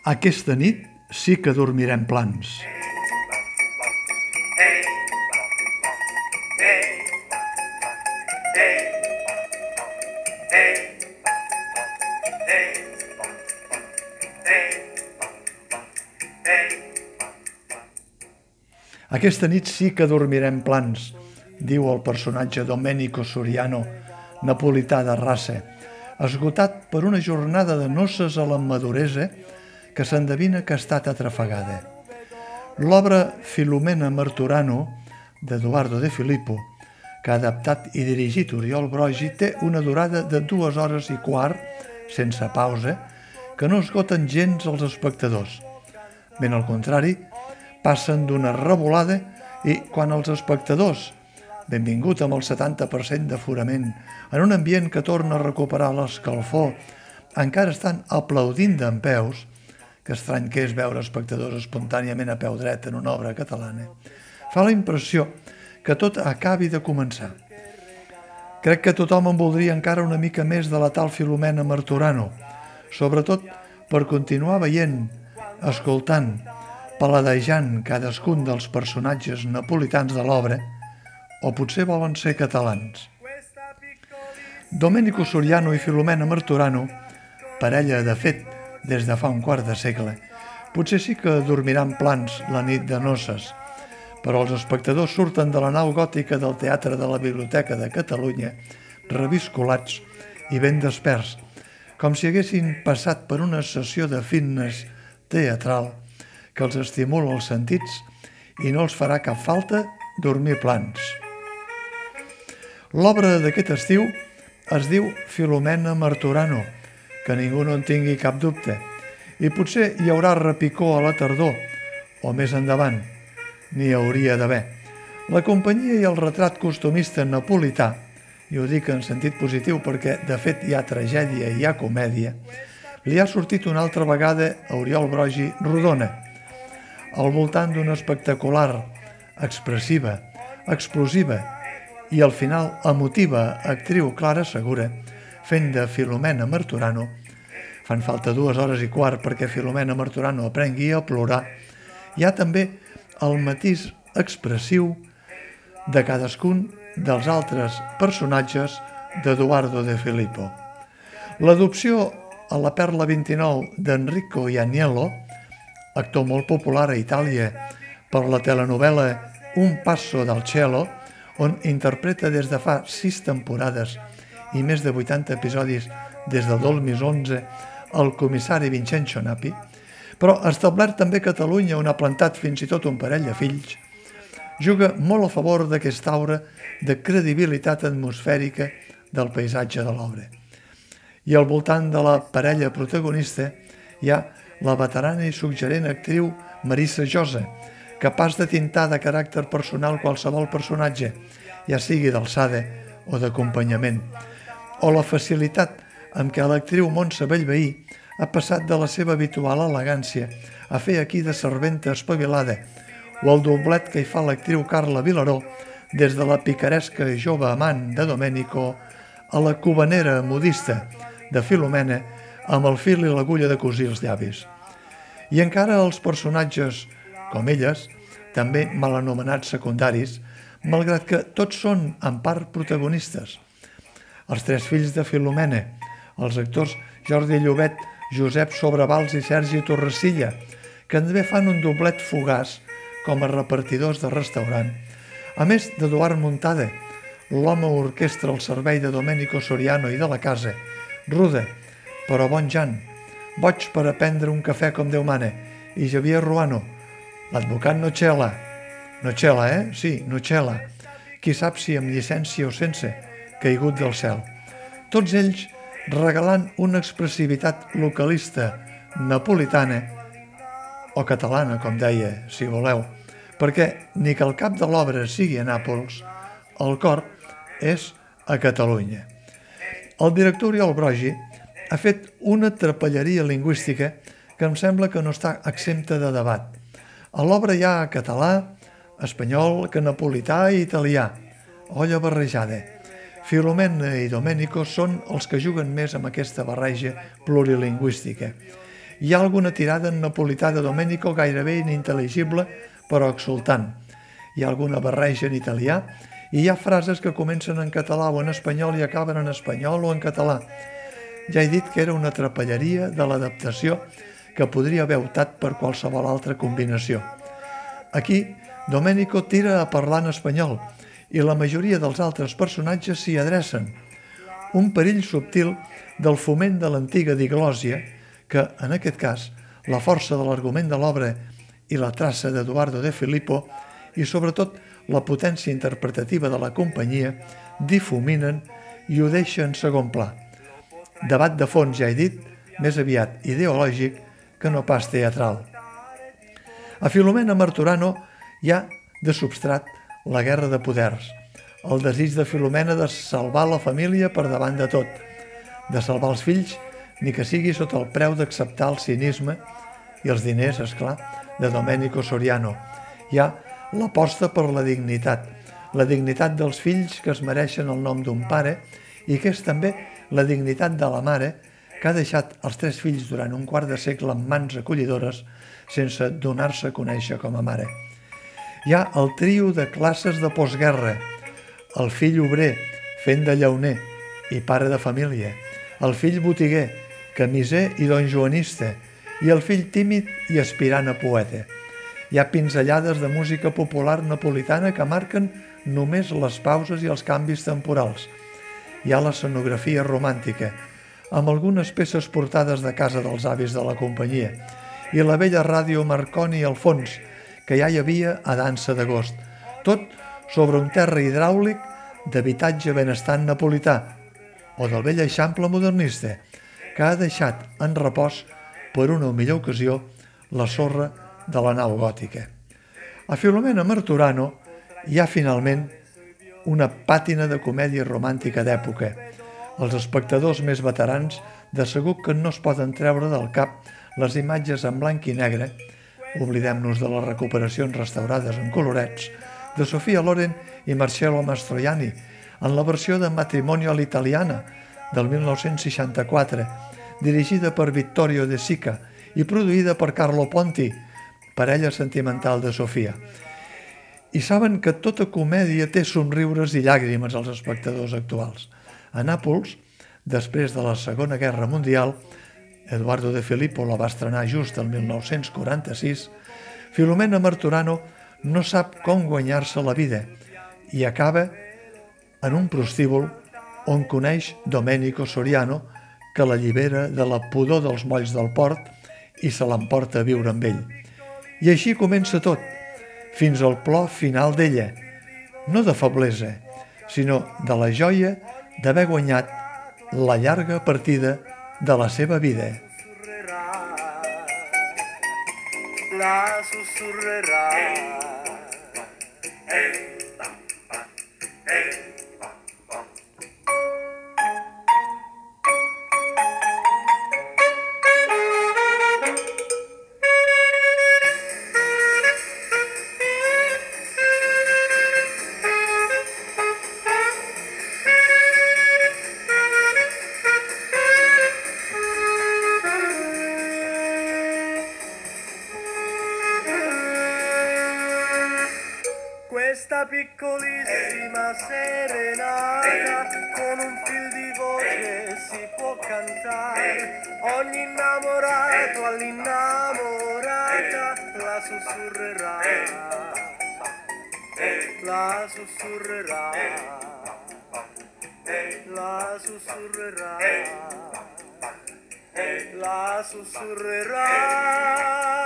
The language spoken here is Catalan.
Aquesta nit sí que dormirem plans. Aquesta nit sí que dormirem plans, diu el personatge Domenico Soriano, napolità de raça, esgotat per una jornada de noces a la maduresa que s'endevina que ha estat atrafegada. L'obra Filomena Marturano, d'Eduardo de Filippo, que ha adaptat i dirigit Oriol Brogi, té una durada de dues hores i quart, sense pausa, que no esgoten gens els espectadors. Ben al contrari, passen d'una revolada i quan els espectadors, benvingut amb el 70% d'aforament, en un ambient que torna a recuperar l'escalfor, encara estan aplaudint d'en peus, que estrany que és veure espectadors espontàniament a peu dret en una obra catalana, fa la impressió que tot acabi de començar. Crec que tothom en voldria encara una mica més de la tal Filomena Marturano, sobretot per continuar veient, escoltant, paladejant cadascun dels personatges napolitans de l'obra, o potser volen ser catalans. Domenico Soriano i Filomena Marturano, parella de fet des de fa un quart de segle, potser sí que dormiran plans la nit de noces, però els espectadors surten de la nau gòtica del Teatre de la Biblioteca de Catalunya reviscolats i ben desperts, com si haguessin passat per una sessió de fitness teatral que els estimula els sentits i no els farà cap falta dormir plans. L'obra d'aquest estiu es diu Filomena Marturano, que ningú no en tingui cap dubte, i potser hi haurà repicó a la tardor, o més endavant, n'hi hauria d'haver. La companyia i el retrat costumista napolità, i ho dic en sentit positiu perquè de fet hi ha tragèdia i hi ha comèdia, li ha sortit una altra vegada a Oriol Brogi rodona, al voltant d'una espectacular, expressiva, explosiva i al final emotiva actriu Clara Segura, fent de Filomena Marturano. Fan falta dues hores i quart perquè Filomena Marturano aprengui a plorar. Hi ha també el matís expressiu de cadascun dels altres personatges d'Eduardo de Filippo. L'adopció a la Perla 29 d'Enrico Ianiello, actor molt popular a Itàlia per la telenovela Un passo del cielo, on interpreta des de fa sis temporades i més de 80 episodis des de 2011 el comissari Vincenzo Napi, però establert també Catalunya on ha plantat fins i tot un parell de fills, juga molt a favor d'aquesta aura de credibilitat atmosfèrica del paisatge de l'obra. I al voltant de la parella protagonista hi ha la veterana i suggerent actriu Marissa Josa, capaç de tintar de caràcter personal qualsevol personatge, ja sigui d'alçada o d'acompanyament, o la facilitat amb què l'actriu Montse Bellveí ha passat de la seva habitual elegància a fer aquí de serventa espavilada, o el doblet que hi fa l'actriu Carla Vilaró des de la picaresca jove amant de Domènico a la cubanera modista de Filomena amb el fil i l'agulla de cosir els llavis. I encara els personatges, com elles, també mal anomenats secundaris, malgrat que tots són en part protagonistes. Els tres fills de Filomena, els actors Jordi Llobet, Josep Sobrevals i Sergi Torresilla, que també fan un doblet fugaç com a repartidors de restaurant, a més d'Eduard Montada, l'home orquestra al servei de Domenico Soriano i de la casa, ruda, però bon Jan, boig per aprendre un cafè com Déu mana, i Javier Ruano, l'advocat Nochela, Nochela, eh? Sí, Nochela, qui sap si amb llicència o sense, caigut del cel. Tots ells regalant una expressivitat localista napolitana o catalana, com deia, si voleu, perquè ni que el cap de l'obra sigui a Nàpols, el cor és a Catalunya. El director Oriol Brogi ha fet una trapelleria lingüística que em sembla que no està exempta de debat. A l'obra hi ha català, espanyol, que napolità i italià, olla barrejada. Filomena i Domenico són els que juguen més amb aquesta barreja plurilingüística. Hi ha alguna tirada en napolità de Domenico gairebé inintel·ligible, però exultant. Hi ha alguna barreja en italià i hi ha frases que comencen en català o en espanyol i acaben en espanyol o en català. Ja he dit que era una trapelleria de l'adaptació que podria haver optat per qualsevol altra combinació. Aquí, Domenico tira a parlar en espanyol i la majoria dels altres personatges s'hi adrecen. Un perill subtil del foment de l'antiga diglòsia que, en aquest cas, la força de l'argument de l'obra i la traça d'Eduardo de Filippo i, sobretot, la potència interpretativa de la companyia difuminen i ho deixen en segon pla. Debat de fons, ja he dit, més aviat ideològic que no pas teatral. A Filomena Marturano hi ha de substrat la guerra de poders, el desig de Filomena de salvar la família per davant de tot, de salvar els fills ni que sigui sota el preu d'acceptar el cinisme i els diners, és clar, de Domenico Soriano. Hi ha l'aposta per la dignitat, la dignitat dels fills que es mereixen el nom d'un pare i que és també la dignitat de la mare que ha deixat els tres fills durant un quart de segle en mans acollidores sense donar-se a conèixer com a mare. Hi ha el trio de classes de postguerra, el fill obrer fent de llauner i pare de família, el fill botiguer camiser i donjoanista, i el fill tímid i aspirant a poeta. Hi ha pinzellades de música popular napolitana que marquen només les pauses i els canvis temporals. Hi ha l'escenografia romàntica, amb algunes peces portades de casa dels avis de la companyia, i la vella ràdio Marconi al fons, que ja hi havia a Dansa d'Agost, tot sobre un terra hidràulic d'habitatge benestant napolità o del vell eixample modernista, que ha deixat en repòs per una millor ocasió la sorra de la nau gòtica. A Filomena Marturano hi ha finalment una pàtina de comèdia romàntica d'època. Els espectadors més veterans de segur que no es poden treure del cap les imatges en blanc i negre, oblidem-nos de les recuperacions restaurades en colorets, de Sofia Loren i Marcello Mastroianni, en la versió de Matrimonio all'italiana del 1964, dirigida per Vittorio De Sica i produïda per Carlo Ponti, parella sentimental de Sofia. I saben que tota comèdia té somriures i llàgrimes als espectadors actuals. A Nàpols, després de la Segona Guerra Mundial, Eduardo de Filippo la va estrenar just el 1946, Filomena Marturano no sap com guanyar-se la vida i acaba en un prostíbul on coneix Domenico Soriano, que l'allibera de la pudor dels molls del port i se l'emporta a viure amb ell. I així comença tot, fins al plor final d'ella, no de feblesa, sinó de la joia d'haver guanyat la llarga partida de la seva vida. La susurrerà. Hey. questa piccolissima serenata. Con un fil di voce si può cantare. Ogni innamorato all'innamorata la sussurrerà. La sussurrerà. La sussurrerà. La sussurrerà